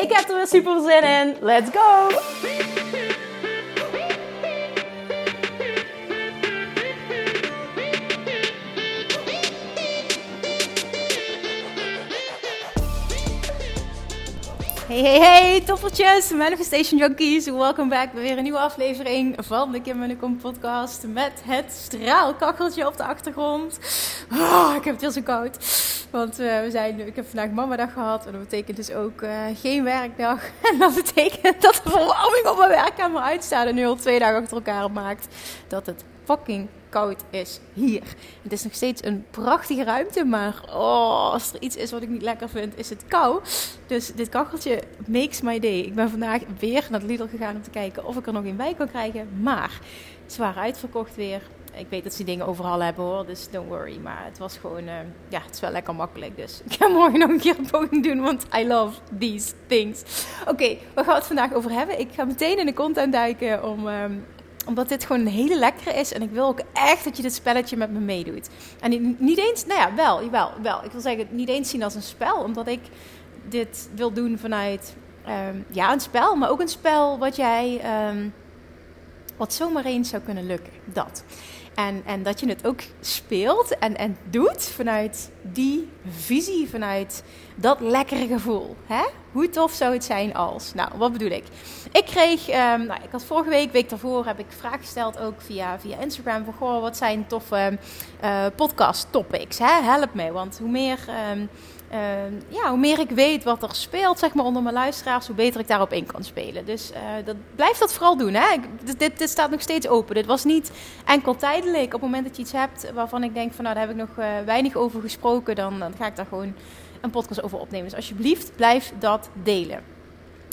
Ik heb er weer super zin in. Let's go! Hey, hey, hey, toffertjes, Manifestation Junkies. Welkom back bij weer een nieuwe aflevering van de Kim en de podcast. Met het straalkacheltje op de achtergrond. Oh, ik heb het heel zo koud. Want uh, we zijn, ik heb vandaag mamadag gehad. En dat betekent dus ook uh, geen werkdag. En dat betekent dat de verwarming op mijn werkkamer uitstaat. En nu al twee dagen achter elkaar maakt dat het fucking koud is hier. Het is nog steeds een prachtige ruimte, maar oh, als er iets is wat ik niet lekker vind, is het kou. Dus dit kacheltje makes my day. Ik ben vandaag weer naar Lidl gegaan om te kijken of ik er nog in bij kan krijgen. Maar zwaar uitverkocht weer. Ik weet dat ze dingen overal hebben hoor, dus don't worry. Maar het was gewoon, uh, ja, het is wel lekker makkelijk. Dus ik ga morgen nog een keer een poging doen, want I love these things. Oké, okay, waar gaan we het vandaag over hebben? Ik ga meteen in de content duiken om, um, omdat dit gewoon een hele lekkere is. En ik wil ook echt dat je dit spelletje met me meedoet. En niet eens, nou ja, wel, wel, wel. Ik wil zeggen, niet eens zien als een spel. Omdat ik dit wil doen vanuit, um, ja, een spel. Maar ook een spel wat jij, um, wat zomaar eens zou kunnen lukken. Dat. En, en dat je het ook speelt en, en doet vanuit die visie, vanuit dat lekkere gevoel. Hè? Hoe tof zou het zijn als? Nou, wat bedoel ik? Ik kreeg, um, nou, ik had vorige week, week daarvoor, heb ik vragen gesteld ook via, via Instagram. Van, goh, wat zijn toffe uh, podcast topics? Hè? Help me, want hoe meer... Um, uh, ja, hoe meer ik weet wat er speelt zeg maar, onder mijn luisteraars, hoe beter ik daarop in kan spelen. Dus uh, dat, blijf dat vooral doen. Hè? Dit, dit, staat nog steeds open. Dit was niet enkel tijdelijk. Op het moment dat je iets hebt waarvan ik denk van nou, daar heb ik nog uh, weinig over gesproken, dan, dan ga ik daar gewoon een podcast over opnemen. Dus alsjeblieft, blijf dat delen.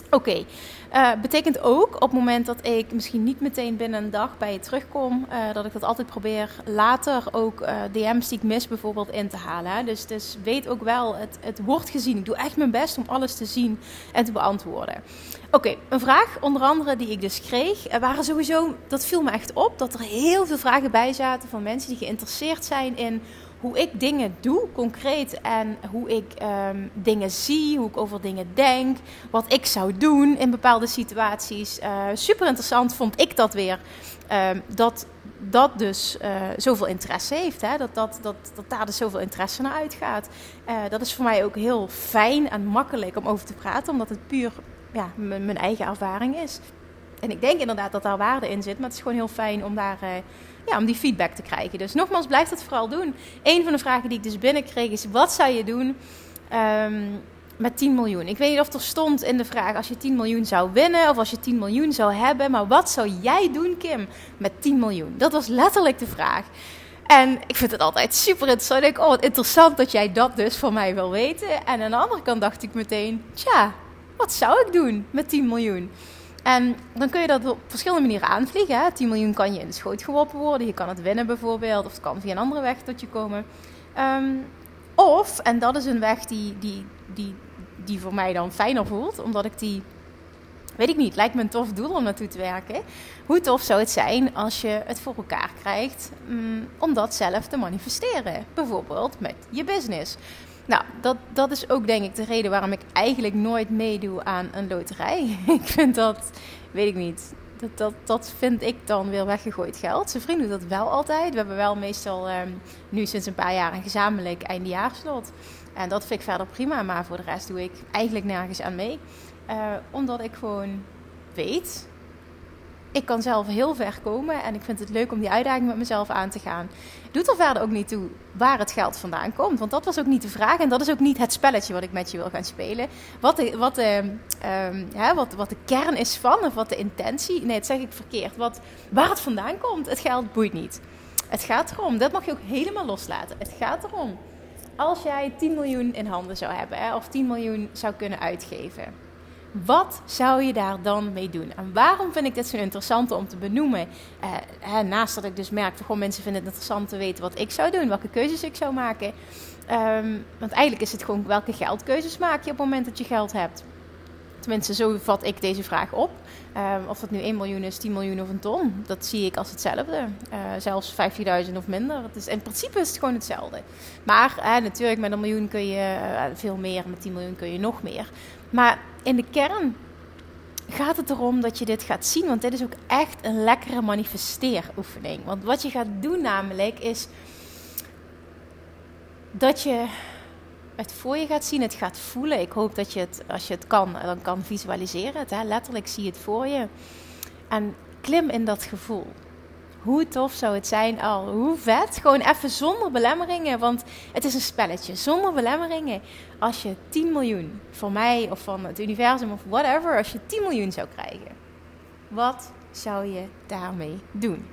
Oké, okay. uh, betekent ook op het moment dat ik misschien niet meteen binnen een dag bij je terugkom, uh, dat ik dat altijd probeer later ook uh, DM's die ik mis bijvoorbeeld in te halen. Dus, dus weet ook wel, het, het wordt gezien. Ik doe echt mijn best om alles te zien en te beantwoorden. Oké, een vraag onder andere die ik dus kreeg, waren sowieso, dat viel me echt op, dat er heel veel vragen bij zaten van mensen die geïnteresseerd zijn in hoe ik dingen doe, concreet. En hoe ik um, dingen zie, hoe ik over dingen denk. Wat ik zou doen in bepaalde situaties. Uh, super interessant vond ik dat weer. Um, dat dat dus uh, zoveel interesse heeft. Hè? Dat, dat, dat, dat daar dus zoveel interesse naar uitgaat. Uh, dat is voor mij ook heel fijn en makkelijk om over te praten. Omdat het puur ja, mijn eigen ervaring is. En ik denk inderdaad dat daar waarde in zit. Maar het is gewoon heel fijn om daar ja, om die feedback te krijgen. Dus nogmaals, blijf dat vooral doen. Een van de vragen die ik dus binnenkreeg is: wat zou je doen um, met 10 miljoen? Ik weet niet of er stond in de vraag als je 10 miljoen zou winnen of als je 10 miljoen zou hebben, maar wat zou jij doen, Kim, met 10 miljoen? Dat was letterlijk de vraag. En ik vind het altijd super interessant. Ik, oh, wat interessant dat jij dat dus van mij wil weten. En aan de andere kant dacht ik meteen: tja, wat zou ik doen met 10 miljoen? En dan kun je dat op verschillende manieren aanvliegen. Hè. 10 miljoen kan je in de schoot geworpen worden. Je kan het winnen bijvoorbeeld. Of het kan via een andere weg tot je komen. Um, of, en dat is een weg die, die, die, die voor mij dan fijner voelt. Omdat ik die, weet ik niet, lijkt me een tof doel om naartoe te werken. Hoe tof zou het zijn als je het voor elkaar krijgt um, om dat zelf te manifesteren. Bijvoorbeeld met je business. Nou, dat, dat is ook denk ik de reden waarom ik eigenlijk nooit meedoe aan een loterij. ik vind dat, weet ik niet, dat, dat, dat vind ik dan weer weggegooid geld. Zijn vriend doet dat wel altijd. We hebben wel meestal um, nu sinds een paar jaar een gezamenlijk eindejaarslot. En dat vind ik verder prima, maar voor de rest doe ik eigenlijk nergens aan mee. Uh, omdat ik gewoon weet ik kan zelf heel ver komen en ik vind het leuk om die uitdaging met mezelf aan te gaan. Doet er verder ook niet toe waar het geld vandaan komt, want dat was ook niet de vraag en dat is ook niet het spelletje wat ik met je wil gaan spelen. Wat de, wat hè, wat, wat de kern is van of wat de intentie, nee, dat zeg ik verkeerd. Wat, waar het vandaan komt, het geld boeit niet. Het gaat erom, dat mag je ook helemaal loslaten. Het gaat erom, als jij 10 miljoen in handen zou hebben hè, of 10 miljoen zou kunnen uitgeven Wat zou je daar dan mee doen? En waarom vind ik dit zo interessant om te benoemen? Uh, naast dat ik dus merk, gewoon mensen vinden het interessant te weten wat ik zou doen, welke keuzes ik zou maken. Um, want eigenlijk is het gewoon welke geldkeuzes maak je op het moment dat je geld hebt. Tenminste, zo vat ik deze vraag op. Um, of dat nu 1 miljoen is, 10 miljoen of een ton, dat zie ik als hetzelfde. Uh, zelfs 15.000 of minder. Het is, in principe is het gewoon hetzelfde. Maar uh, natuurlijk, met een miljoen kun je uh, veel meer, met 10 miljoen kun je nog meer. Maar in de kern gaat het erom dat je dit gaat zien. Want dit is ook echt een lekkere manifesteeroefening. Want wat je gaat doen namelijk is dat je het voor je gaat zien, het gaat voelen. Ik hoop dat je het, als je het kan, dan kan visualiseren. Het, hè? Letterlijk zie je het voor je. En klim in dat gevoel. Hoe tof zou het zijn al? Hoe vet? Gewoon even zonder belemmeringen. Want het is een spelletje. Zonder belemmeringen. Als je 10 miljoen van mij of van het universum of whatever. Als je 10 miljoen zou krijgen. Wat zou je daarmee doen?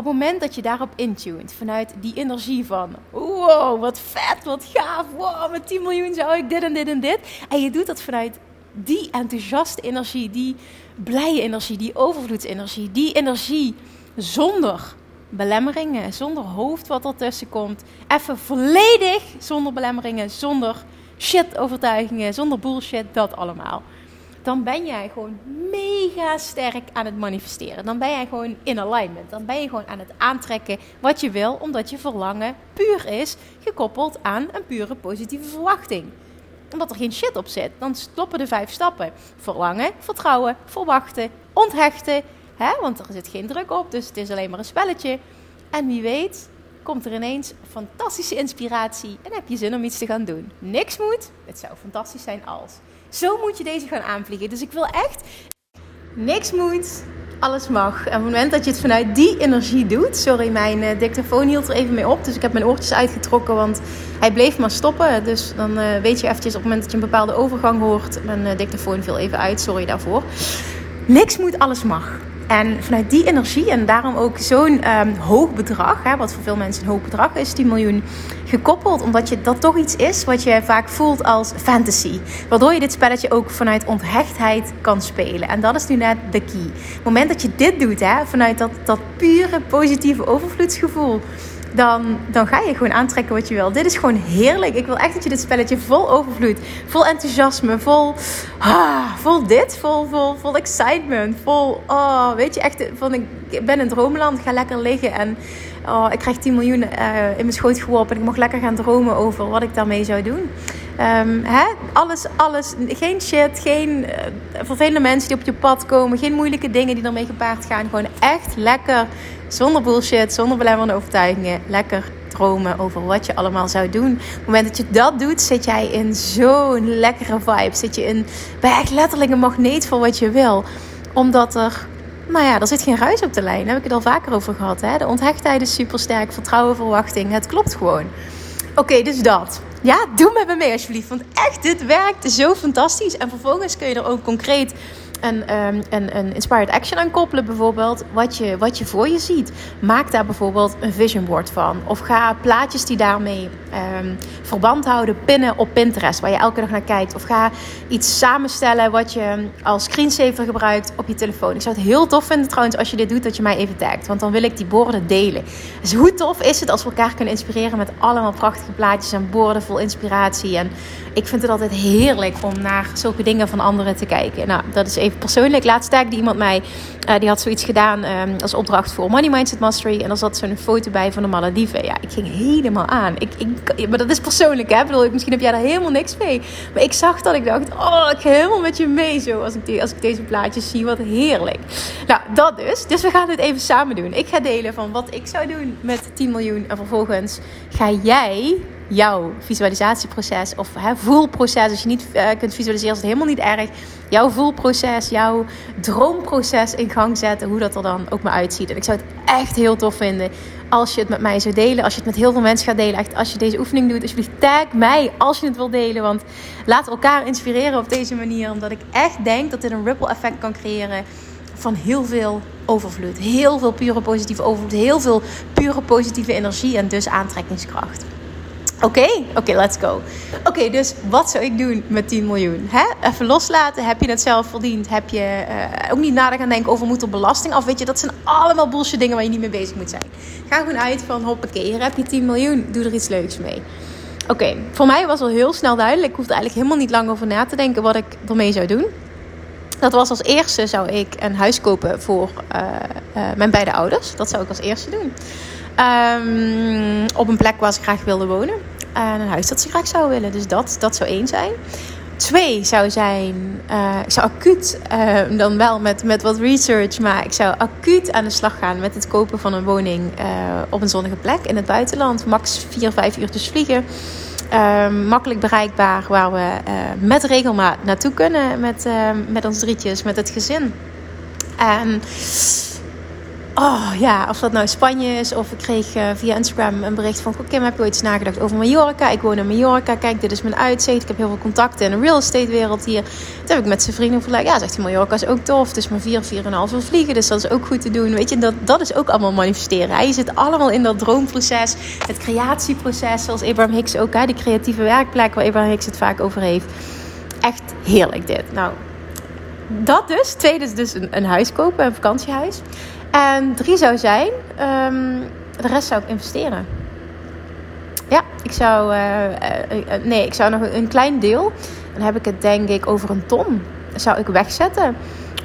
op het moment dat je daarop intuned, vanuit die energie van wow, wat vet, wat gaaf, wow, met 10 miljoen zou ik dit en dit en dit. En je doet dat vanuit die enthousiaste energie, die blije energie, die overvloedsenergie, die energie zonder belemmeringen, zonder hoofd wat ertussen komt. Even volledig zonder belemmeringen, zonder shit overtuigingen, zonder bullshit, dat allemaal dan ben jij gewoon mega sterk aan het manifesteren. Dan ben jij gewoon in alignment. Dan ben je gewoon aan het aantrekken wat je wil, omdat je verlangen puur is gekoppeld aan een pure positieve verwachting. Omdat er geen shit op zit. Dan stoppen de vijf stappen: verlangen, vertrouwen, verwachten, onthechten. Hè? Want er zit geen druk op, dus het is alleen maar een spelletje. En wie weet, komt er ineens fantastische inspiratie en heb je zin om iets te gaan doen. Niks moet, het zou fantastisch zijn als. Zo moet je deze gaan aanvliegen. Dus ik wil echt niks moet, alles mag. En op het moment dat je het vanuit die energie doet. Sorry, mijn uh, dictafoon hield er even mee op. Dus ik heb mijn oortjes uitgetrokken, want hij bleef maar stoppen. Dus dan uh, weet je eventjes op het moment dat je een bepaalde overgang hoort. Mijn uh, dictafoon viel even uit, sorry daarvoor. Niks moet, alles mag. En vanuit die energie en daarom ook zo'n um, hoog bedrag, hè, wat voor veel mensen een hoog bedrag is, 10 miljoen, gekoppeld. Omdat je dat toch iets is wat je vaak voelt als fantasy. Waardoor je dit spelletje ook vanuit onthechtheid kan spelen. En dat is nu net de key. Op het moment dat je dit doet, hè, vanuit dat, dat pure positieve overvloedsgevoel dan, dan ga je gewoon aantrekken wat je wil. Dit is gewoon heerlijk. Ik wil echt dat je dit spelletje vol overvloed, vol enthousiasme, vol, ah, vol dit, vol, vol, vol excitement, vol, oh, weet je, echt, van ik ben in droomland, ga lekker liggen en oh, ik krijg 10 miljoen uh, in mijn schoot geworpen en ik mag lekker gaan dromen over wat ik daarmee zou doen. Um, hè? Alles, alles, geen shit, geen uh, vervelende mensen die op je pad komen, geen moeilijke dingen die ermee gepaard gaan. Gewoon echt lekker zonder bullshit, zonder belemmerende overtuigingen. Lekker dromen over wat je allemaal zou doen. Op het moment dat je dat doet, zit jij in zo'n lekkere vibe. Zit je in, ben je echt letterlijk een magneet voor wat je wil. Omdat er, nou ja, er zit geen ruis op de lijn. Daar heb ik het al vaker over gehad. Hè? De onthechtheid is super sterk. Vertrouwen, verwachting. Het klopt gewoon. Oké, dus dat. Ja, doe met me mee alsjeblieft. Want echt, dit werkt zo fantastisch. En vervolgens kun je er ook concreet een, een, een inspired action aan koppelen, bijvoorbeeld. Wat je, wat je voor je ziet. Maak daar bijvoorbeeld een vision board van. Of ga plaatjes die daarmee um, verband houden pinnen op Pinterest, waar je elke dag naar kijkt. Of ga iets samenstellen wat je als screensaver gebruikt op je telefoon. Ik zou het heel tof vinden trouwens als je dit doet, dat je mij even tagt. Want dan wil ik die borden delen. Dus hoe tof is het als we elkaar kunnen inspireren met allemaal prachtige plaatjes en borden vol inspiratie. En ik vind het altijd heerlijk om naar zulke dingen van anderen te kijken. Nou, dat is even persoonlijk. Laatst die iemand mij, uh, die had zoiets gedaan um, als opdracht voor Money Mindset Mastery. En er zat zo'n foto bij van de Malediven. Ja, ik ging helemaal aan. Ik, ik, maar dat is persoonlijk, hè. Ik bedoel, misschien heb jij daar helemaal niks mee. Maar ik zag dat ik dacht, oh, ik ga helemaal met je mee zo. Als ik, die, als ik deze plaatjes zie, wat heerlijk. Nou, dat dus. Dus we gaan dit even samen doen. Ik ga delen van wat ik zou doen met 10 miljoen. En vervolgens ga jij jouw visualisatieproces of hè, voelproces. Als je niet uh, kunt visualiseren, is het helemaal niet erg. Jouw voelproces, jouw droomproces in gang zetten. Hoe dat er dan ook maar uitziet. En ik zou het echt heel tof vinden als je het met mij zou delen. Als je het met heel veel mensen gaat delen. Echt, als je deze oefening doet, alsjeblieft tag mij als je het wilt delen. Want laat elkaar inspireren op deze manier. Omdat ik echt denk dat dit een ripple effect kan creëren van heel veel overvloed. Heel veel pure positieve overvloed. Heel veel pure positieve energie en dus aantrekkingskracht. Oké, oké, let's go. Oké, dus wat zou ik doen met 10 miljoen? Hè? Even loslaten. Heb je het zelf verdiend? Heb je uh, ook niet nader gaan denken over moet er belasting af? Weet je, dat zijn allemaal bullshit dingen waar je niet mee bezig moet zijn. Ga gewoon uit van hoppakee, hier heb je 10 miljoen. Doe er iets leuks mee. Oké, voor mij was al heel snel duidelijk. Ik hoefde eigenlijk helemaal niet lang over na te denken wat ik ermee zou doen. Dat was als eerste zou ik een huis kopen voor uh, uh, mijn beide ouders. Dat zou ik als eerste doen. Um, op een plek waar ze graag wilden wonen. En een huis dat ze graag zouden willen. Dus dat, dat zou één zijn. Twee zou zijn, uh, ik zou acuut, uh, dan wel met, met wat research, maar ik zou acuut aan de slag gaan met het kopen van een woning op een zonnige plek in het buitenland. Max 4, 5 uurtjes vliegen. Um, makkelijk bereikbaar, waar we met regelmaat naartoe kunnen met, met ons drietjes, met het gezin. En Oh ja, of dat nou Spanje is of ik kreeg uh, via Instagram een bericht van... Kim, heb je ooit eens nagedacht over Mallorca? Ik woon in Mallorca. Kijk, dit is mijn uitzicht. Ik heb heel veel contacten in de real estate wereld hier. Toen heb ik met zijn vrienden overlegd. Ja, zegt hij, Mallorca is ook tof. Het is maar 4, 4,5 uur vliegen. Dus dat is ook goed te doen. Weet je, dat, dat is ook allemaal manifesteren. Hij zit allemaal in dat droomproces. Het creatieproces, zoals Abraham Hicks ook. Hè, die creatieve werkplek waar Abraham Hicks het vaak over heeft. Echt heerlijk dit. Nou, dat dus. Tweede is dus een, een huis kopen, een vakantiehuis. En drie zou zijn, um, de rest zou ik investeren. Ja, ik zou, uh, uh, nee, ik zou nog een klein deel, dan heb ik het denk ik over een ton, zou ik wegzetten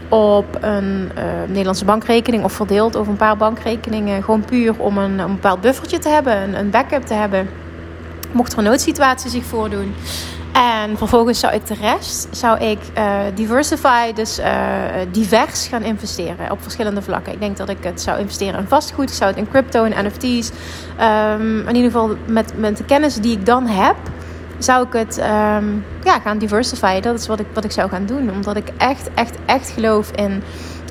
op een Nederlandse bankrekening of verdeeld over een paar bankrekeningen. Gewoon puur om een, een bepaald buffertje te hebben, een, een backup te hebben. Mocht er een noodsituatie zich voordoen. En vervolgens zou ik de rest, zou ik uh, diversify, dus uh, divers gaan investeren op verschillende vlakken. Ik denk dat ik het zou investeren in vastgoed, zou het in crypto en NFT's. Um, in ieder geval met, met de kennis die ik dan heb, zou ik het um, ja, gaan diversify. Dat is wat ik, wat ik zou gaan doen. Omdat ik echt, echt, echt geloof in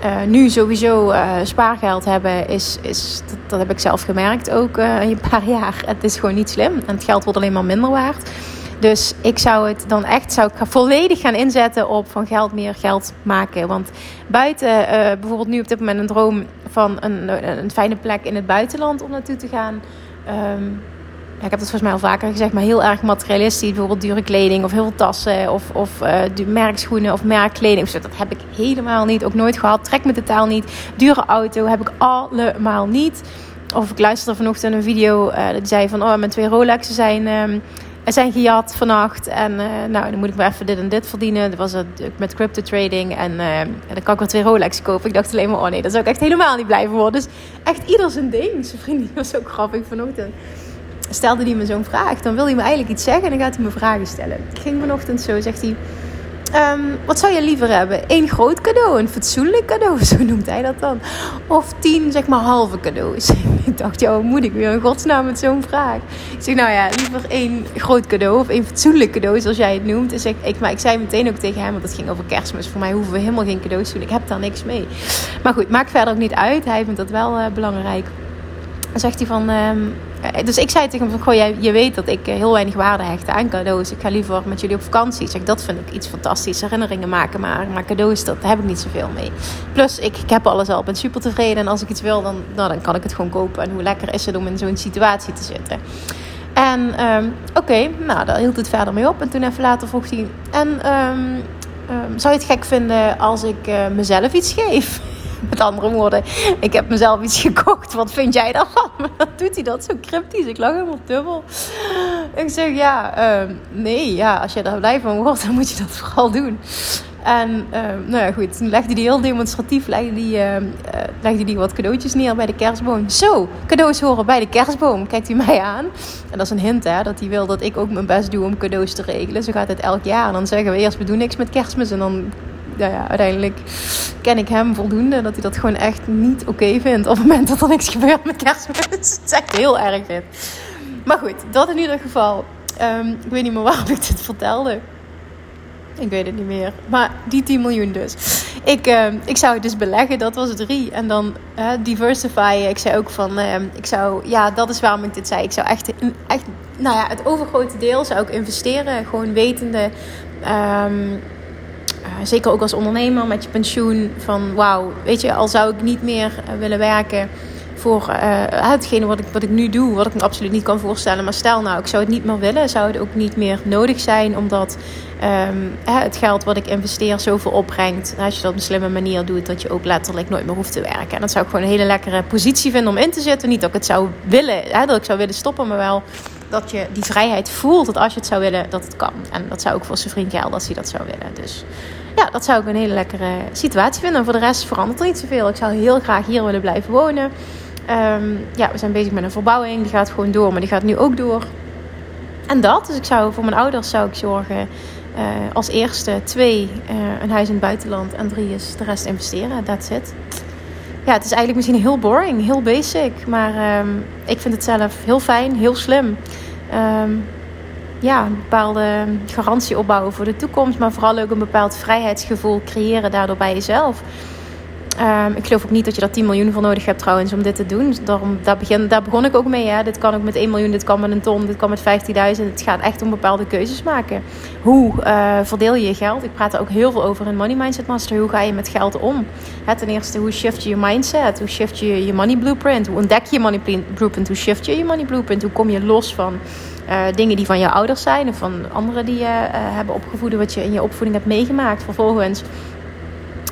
uh, nu sowieso spaargeld hebben. Is, is, dat, heb ik zelf gemerkt ook uh, een paar jaar. Het is gewoon niet slim. En het geld wordt alleen maar minder waard. Dus ik zou het dan echt zou ik volledig gaan inzetten op van geld meer geld maken. Want buiten, uh, bijvoorbeeld nu op dit moment een droom van een, een fijne plek in het buitenland om naartoe te gaan. Um, ja, ik heb dat volgens mij al vaker gezegd, maar heel erg materialistisch. Bijvoorbeeld dure kleding of heel veel tassen of, of uh, merkschoenen of merkkleding. Dat heb ik helemaal niet, ook nooit gehad. Trek me totaal niet. Dure auto heb ik allemaal niet. Of ik luisterde vanochtend een video uh, die zei van... oh, mijn twee Rolexen zijn... Um, zijn gejat vannacht. En uh, nou, dan moet ik maar even dit en dit verdienen. Dat was het met crypto trading. En, uh, dan kan ik weer twee Rolex kopen. Ik dacht alleen maar, oh nee, dat zou ik echt helemaal niet blijven worden. Dus echt ieder zijn ding. Zijn vriendin was ook grappig vanochtend. Stelde hij me zo'n vraag, dan wil hij me eigenlijk iets zeggen en dan gaat hij me vragen stellen. Ik ging vanochtend zo, zegt hij... Um, wat zou je liever hebben? Eén groot cadeau, een fatsoenlijk cadeau, zo noemt hij dat dan. Of tien, zeg maar, halve cadeaus. ik dacht, ja, moet ik weer in godsnaam met zo'n vraag? Ik zeg, nou ja, liever één groot cadeau of één fatsoenlijk cadeau, zoals jij het noemt. Dus ik, ik, maar ik zei meteen ook tegen hem, want het ging over kerstmis. Voor mij hoeven we helemaal geen cadeaus te doen. Ik heb daar niks mee. Maar goed, maakt verder ook niet uit. Hij vindt dat wel uh, belangrijk. Dan zegt hij van... Um, dus ik zei tegen hem van, goh, jij, je weet dat ik heel weinig waarde hecht aan cadeaus. Ik ga liever met jullie op vakantie. Zeg, dat vind ik iets fantastisch. Herinneringen maken, maar, maar cadeaus, dat, heb ik niet zoveel mee. Plus, ik, ik heb alles al. Ben super tevreden. En als ik iets wil, dan, nou, dan kan ik het gewoon kopen. En hoe lekker is het om in zo'n situatie te zitten. En um, oké, nou, daar hield het verder mee op. En toen even later vroeg hij... En um, um, zou je het gek vinden als ik uh, mezelf iets geef? Met andere woorden, ik heb mezelf iets gekocht. Wat vind jij daarvan? Maar doet hij dat zo cryptisch. Ik lag helemaal dubbel. Ik zeg ja, uh, nee, ja, als je daar blij van wordt, dan moet je dat vooral doen. En uh, nou ja, goed, toen legde hij heel demonstratief legde die, uh, legde die wat cadeautjes neer bij de kerstboom. Zo, cadeaus horen bij de kerstboom. Kijkt hij mij aan. En dat is een hint, hè, dat hij wil dat ik ook mijn best doe om cadeaus te regelen. Zo gaat het elk jaar. En dan zeggen we eerst, we doen niks met kerstmis. En dan nou ja, uiteindelijk ken ik hem voldoende dat hij dat gewoon echt niet oké vindt. Op het moment dat er niks gebeurt met kerstmis. Het is echt heel erg dit. Maar goed, dat in ieder geval. Um, ik weet niet meer waarom ik dit vertelde. Ik weet het niet meer. Maar die 10 miljoen dus. Ik, uh, ik zou het dus beleggen, dat was drie. En dan uh. Ik zei ook van, uh, ik zou, ja, dat is waarom ik dit zei. Ik zou echt, echt nou ja, het overgrote deel zou ik investeren. Gewoon wetende, zeker ook als ondernemer met je pensioen. Van wauw, weet je, al zou ik niet meer willen werken voor uh, hetgene wat ik, wat ik nu doe, wat ik me absoluut niet kan voorstellen. Maar stel nou, ik zou het niet meer willen, zou het ook niet meer nodig zijn, omdat um, het geld wat ik investeer zoveel opbrengt. Als je dat op een slimme manier doet, dat je ook letterlijk nooit meer hoeft te werken. En dat zou ik gewoon een hele lekkere positie vinden om in te zitten. Niet dat ik het zou willen, dat ik zou willen stoppen, maar wel dat je die vrijheid voelt dat als je het zou willen, dat het kan. En dat zou ook voor zijn vriend gelden als hij dat zou willen. Dus ja, dat zou ik een hele lekkere situatie vinden. En voor de rest verandert er niet zoveel. Ik zou heel graag hier willen blijven wonen. Ehm, ja, we zijn bezig met een verbouwing. Die gaat gewoon door, maar die gaat nu ook door. En dat, dus ik zou voor mijn ouders zou ik zorgen uh, als eerste twee uh, een huis in het buitenland en drie is de rest investeren. That's it. Ja, het is eigenlijk misschien heel boring, heel basic, maar um, ik vind het zelf heel fijn, heel slim. Um, ja, een bepaalde garantie opbouwen voor de toekomst, maar vooral ook een bepaald vrijheidsgevoel creëren daardoor bij jezelf. Um, ik geloof ook niet dat je daar 10 miljoen voor nodig hebt trouwens om dit te doen. Daarom, daar, begin, daar begon ik ook mee. Hè. Dit kan ook met 1 miljoen, dit kan met een ton, dit kan met 15.000. Het gaat echt om bepaalde keuzes maken. Hoe uh, verdeel je je geld? Ik praat er ook heel veel over in Money Mindset Master. Hoe ga je met geld om? Ten eerste, hoe shift je je mindset? Hoe shift je je money blueprint? Hoe ontdek je je money blueprint? Hoe shift je je money blueprint? Hoe kom je los van uh, dingen die van jouw ouders zijn... of van anderen die je uh, hebben opgevoed... wat je in je opvoeding hebt meegemaakt. Vervolgens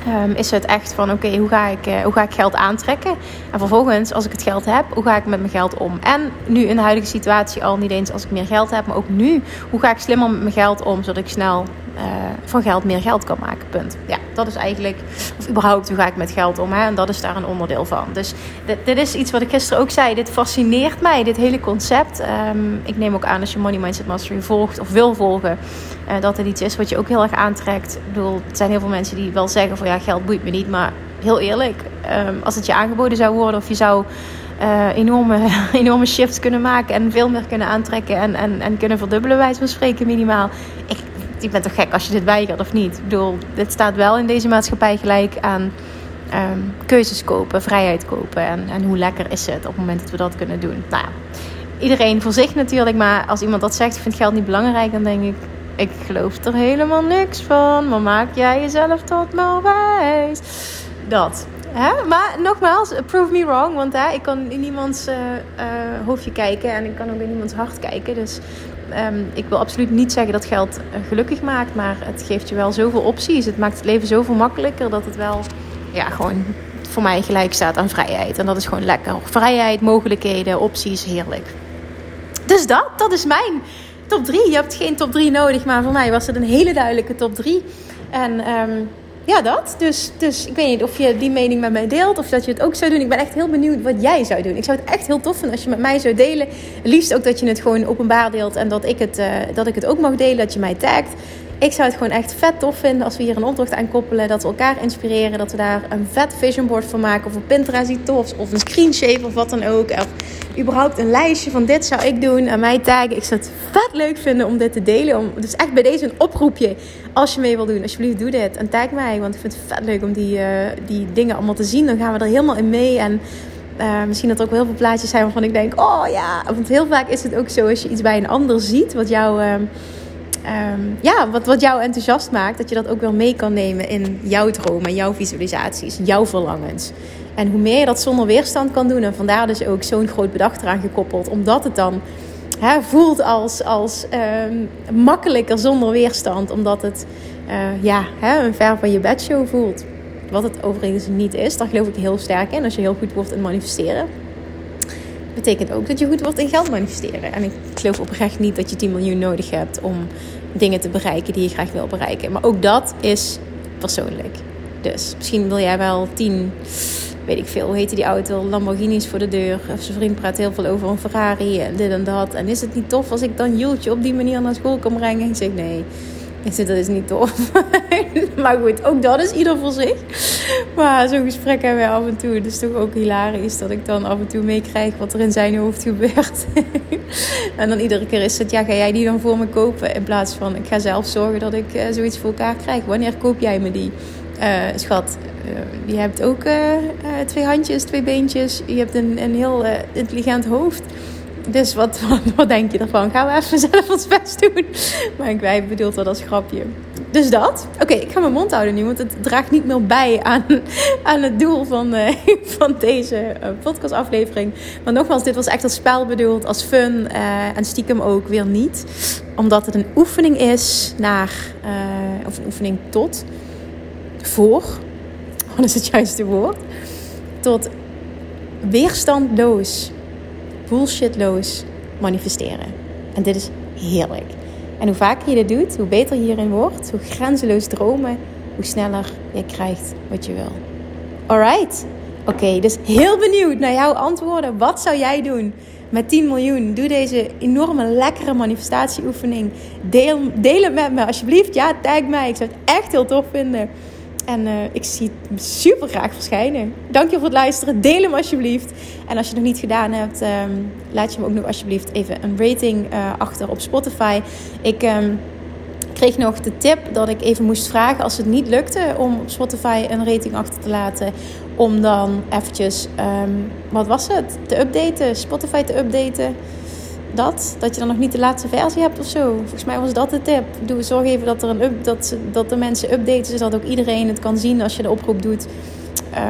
Um, is het echt van oké, hoe ik, uh, hoe ga ik geld aantrekken? En vervolgens, als ik het geld heb, hoe ga ik met mijn geld om? En nu in de huidige situatie al niet eens als ik meer geld heb, maar ook nu, hoe ga ik slimmer met mijn geld om, zodat ik snel uh, van geld meer geld kan maken. Punt. Ja, dat is eigenlijk, of überhaupt, hoe ga ik met geld om? Hè? En dat is daar een onderdeel van. Dus dit, is iets wat ik gisteren ook zei. Dit fascineert mij, dit hele concept. Um, ik neem ook aan als je Money Mindset Mastery volgt of wil volgen, uh, dat het iets is wat je ook heel erg aantrekt. Ik bedoel, er zijn heel veel mensen die wel zeggen van ja, geld boeit me niet. Maar heel eerlijk, um, als het je aangeboden zou worden of je zou. Uh, enorme, enorme shifts kunnen maken en veel meer kunnen aantrekken en, en, en kunnen verdubbelen, wijze van spreken, minimaal. Ik, je bent toch gek als je dit weigert of niet? Ik bedoel, dit staat wel in deze maatschappij gelijk aan um, keuzes kopen, vrijheid kopen. En, en hoe lekker is het op het moment dat we dat kunnen doen? Nou iedereen voor zich natuurlijk. Maar als iemand dat zegt, ik vind geld niet belangrijk, dan denk ik, ik geloof er helemaal niks van. Maar maak jij jezelf tot maar wijs. Dat. Hè? Maar nogmaals, prove me wrong. Want hè, ik kan in niemands uh, uh, hoofdje kijken. En ik kan ook in niemands hart kijken. Dus um, ik wil absoluut niet zeggen dat geld uh, gelukkig maakt. Maar het geeft je wel zoveel opties. Het maakt het leven zoveel makkelijker. Dat het wel ja, gewoon voor mij gelijk staat aan vrijheid. En dat is gewoon lekker. Vrijheid, mogelijkheden, opties, heerlijk. Dus dat, dat is mijn top 3. Je hebt geen top 3 nodig, maar voor mij was het een hele duidelijke top 3. En um, ja, dat. Dus, dus ik weet niet of je die mening met mij deelt of dat je het ook zou doen. Ik ben echt heel benieuwd wat jij zou doen. Ik zou het echt heel tof vinden als je met mij zou delen. Liefst ook dat je het gewoon openbaar deelt en dat ik het, uh, dat ik het ook mag delen, dat je mij tagt. Ik zou het gewoon echt vet tof vinden als we hier een opdracht aan koppelen. Dat we elkaar inspireren. Dat we daar een vet vision board van maken. Of een Pinterest die tof Of een screenshave of wat dan ook. Of überhaupt een lijstje van dit zou ik doen. En mij taggen. Ik zou het vet leuk vinden om dit te delen. Dus echt bij deze een oproepje. Als je mee wil doen. Alsjeblieft doe dit. En tag mij. Want ik vind het vet leuk om die, uh, die dingen allemaal te zien. Dan gaan we er helemaal in mee. En... Uh, misschien dat er ook heel veel plaatjes zijn waarvan ik denk: oh ja. Want heel vaak is het ook zo als je iets bij een ander ziet. wat jou. Uh, um, ja, wat, wat jou enthousiast maakt, dat je dat ook wel mee kan nemen in jouw dromen, jouw visualisaties, jouw verlangens. En hoe meer je dat zonder weerstand kan doen, en vandaar dus ook zo'n groot bedacht eraan gekoppeld, omdat het dan hè, voelt als, als um, makkelijker zonder weerstand, omdat het uh, ja, hè, een ver van je bedshow voelt. Wat het overigens niet is, daar geloof ik heel sterk in als je heel goed wordt in manifesteren betekent ook dat je goed wordt in geld manifesteren. En ik geloof oprecht niet dat je 10 miljoen nodig hebt om dingen te bereiken die je graag wil bereiken. Maar ook dat is persoonlijk. Dus misschien wil jij wel 10, weet ik veel, hoe die auto, Lamborghinis voor de deur. Of zijn vriend praat heel veel over een Ferrari en dit en dat. En is het niet tof als ik dan Jultje op die manier naar school kan brengen? Ik zeg nee. Ik dat is niet tof. maar goed, ook dat is ieder voor zich. Maar zo'n gesprek hebben wij af en toe. Is toch ook hilarisch dat ik dan af en toe meekrijg wat er in zijn hoofd gebeurt. en dan iedere keer is het, ja, ga jij die dan voor me kopen? In plaats van, ik ga zelf zorgen dat ik uh, zoiets voor elkaar krijg. Wanneer koop jij me die? Uh, schat, uh, je hebt ook twee handjes, twee beentjes. Je hebt een, een heel intelligent hoofd. Dus wat, wat, denk je ervan? Gaan we even zelf ons best doen? Maar ik wij dat als grapje. dus dat. Oké, ik ga mijn mond houden nu, want het draagt niet meer bij aan, aan het doel van, uh, van deze uh, podcastaflevering. Maar nogmaals, dit was echt als spel bedoeld, als fun uh, en stiekem ook weer niet. Omdat het een oefening is naar, of een oefening tot, voor, wat is het juiste woord? Tot weerstandloos, bullshitloos manifesteren. En dit is heerlijk. En hoe vaker je dit doet, hoe beter je hierin wordt, hoe grenzeloos dromen, hoe sneller je krijgt wat je wil. Alright? Oké, dus heel benieuwd naar jouw antwoorden. Wat zou jij doen met 10 miljoen? Doe deze enorme lekkere manifestatieoefening. Deel, deel het met me alsjeblieft. Ja, tag mij. Ik zou het echt heel tof vinden. En uh, ik zie het super graag verschijnen. Dank je voor het luisteren. Deel hem alsjeblieft. En als je het nog niet gedaan hebt, um, laat je hem ook nog alsjeblieft even een rating uh, achter op Spotify. Ik um, kreeg nog de tip dat ik even moest vragen als het niet lukte om op Spotify een rating achter te laten. Om dan eventjes, um, wat was het? Te updaten, Spotify te updaten dat. Dat je dan nog niet de laatste versie hebt of zo. Volgens mij was dat de tip. Doe, zorg even dat, er een dat, dat de mensen updaten, zodat ook iedereen het kan zien als je de oproep doet.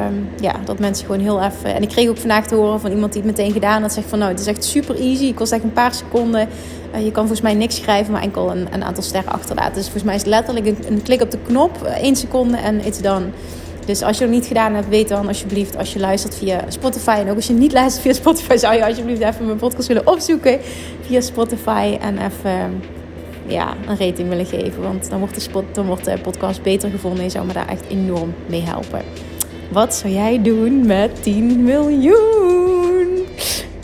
Um, ja, dat mensen gewoon heel even. En ik kreeg ook vandaag te horen van iemand die het meteen gedaan had. Zegt van nou, het is echt super easy. Het kost echt een paar seconden. Uh, je kan volgens mij niks schrijven, maar enkel een, een aantal sterren achterlaten. Dus volgens mij is het letterlijk een, een klik op de knop, uh, één seconde en it's done. Dus als je het niet gedaan hebt, weet dan alsjeblieft als je luistert via Spotify. En ook als je niet luistert via Spotify, zou je alsjeblieft even mijn podcast willen opzoeken via Spotify. En even ja, een rating willen geven. Want dan wordt, de spot, dan wordt de podcast beter gevonden. Je zou me daar echt enorm mee helpen. Wat zou jij doen met 10 miljoen?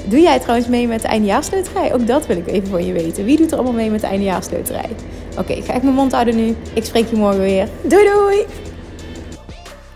Doe jij trouwens mee met de eindejaarsloterij? Ook dat wil ik even van je weten. Wie doet er allemaal mee met de eindejaarsloterij? Oké, ga ik mijn mond houden nu. Ik spreek je morgen weer. Doei doei!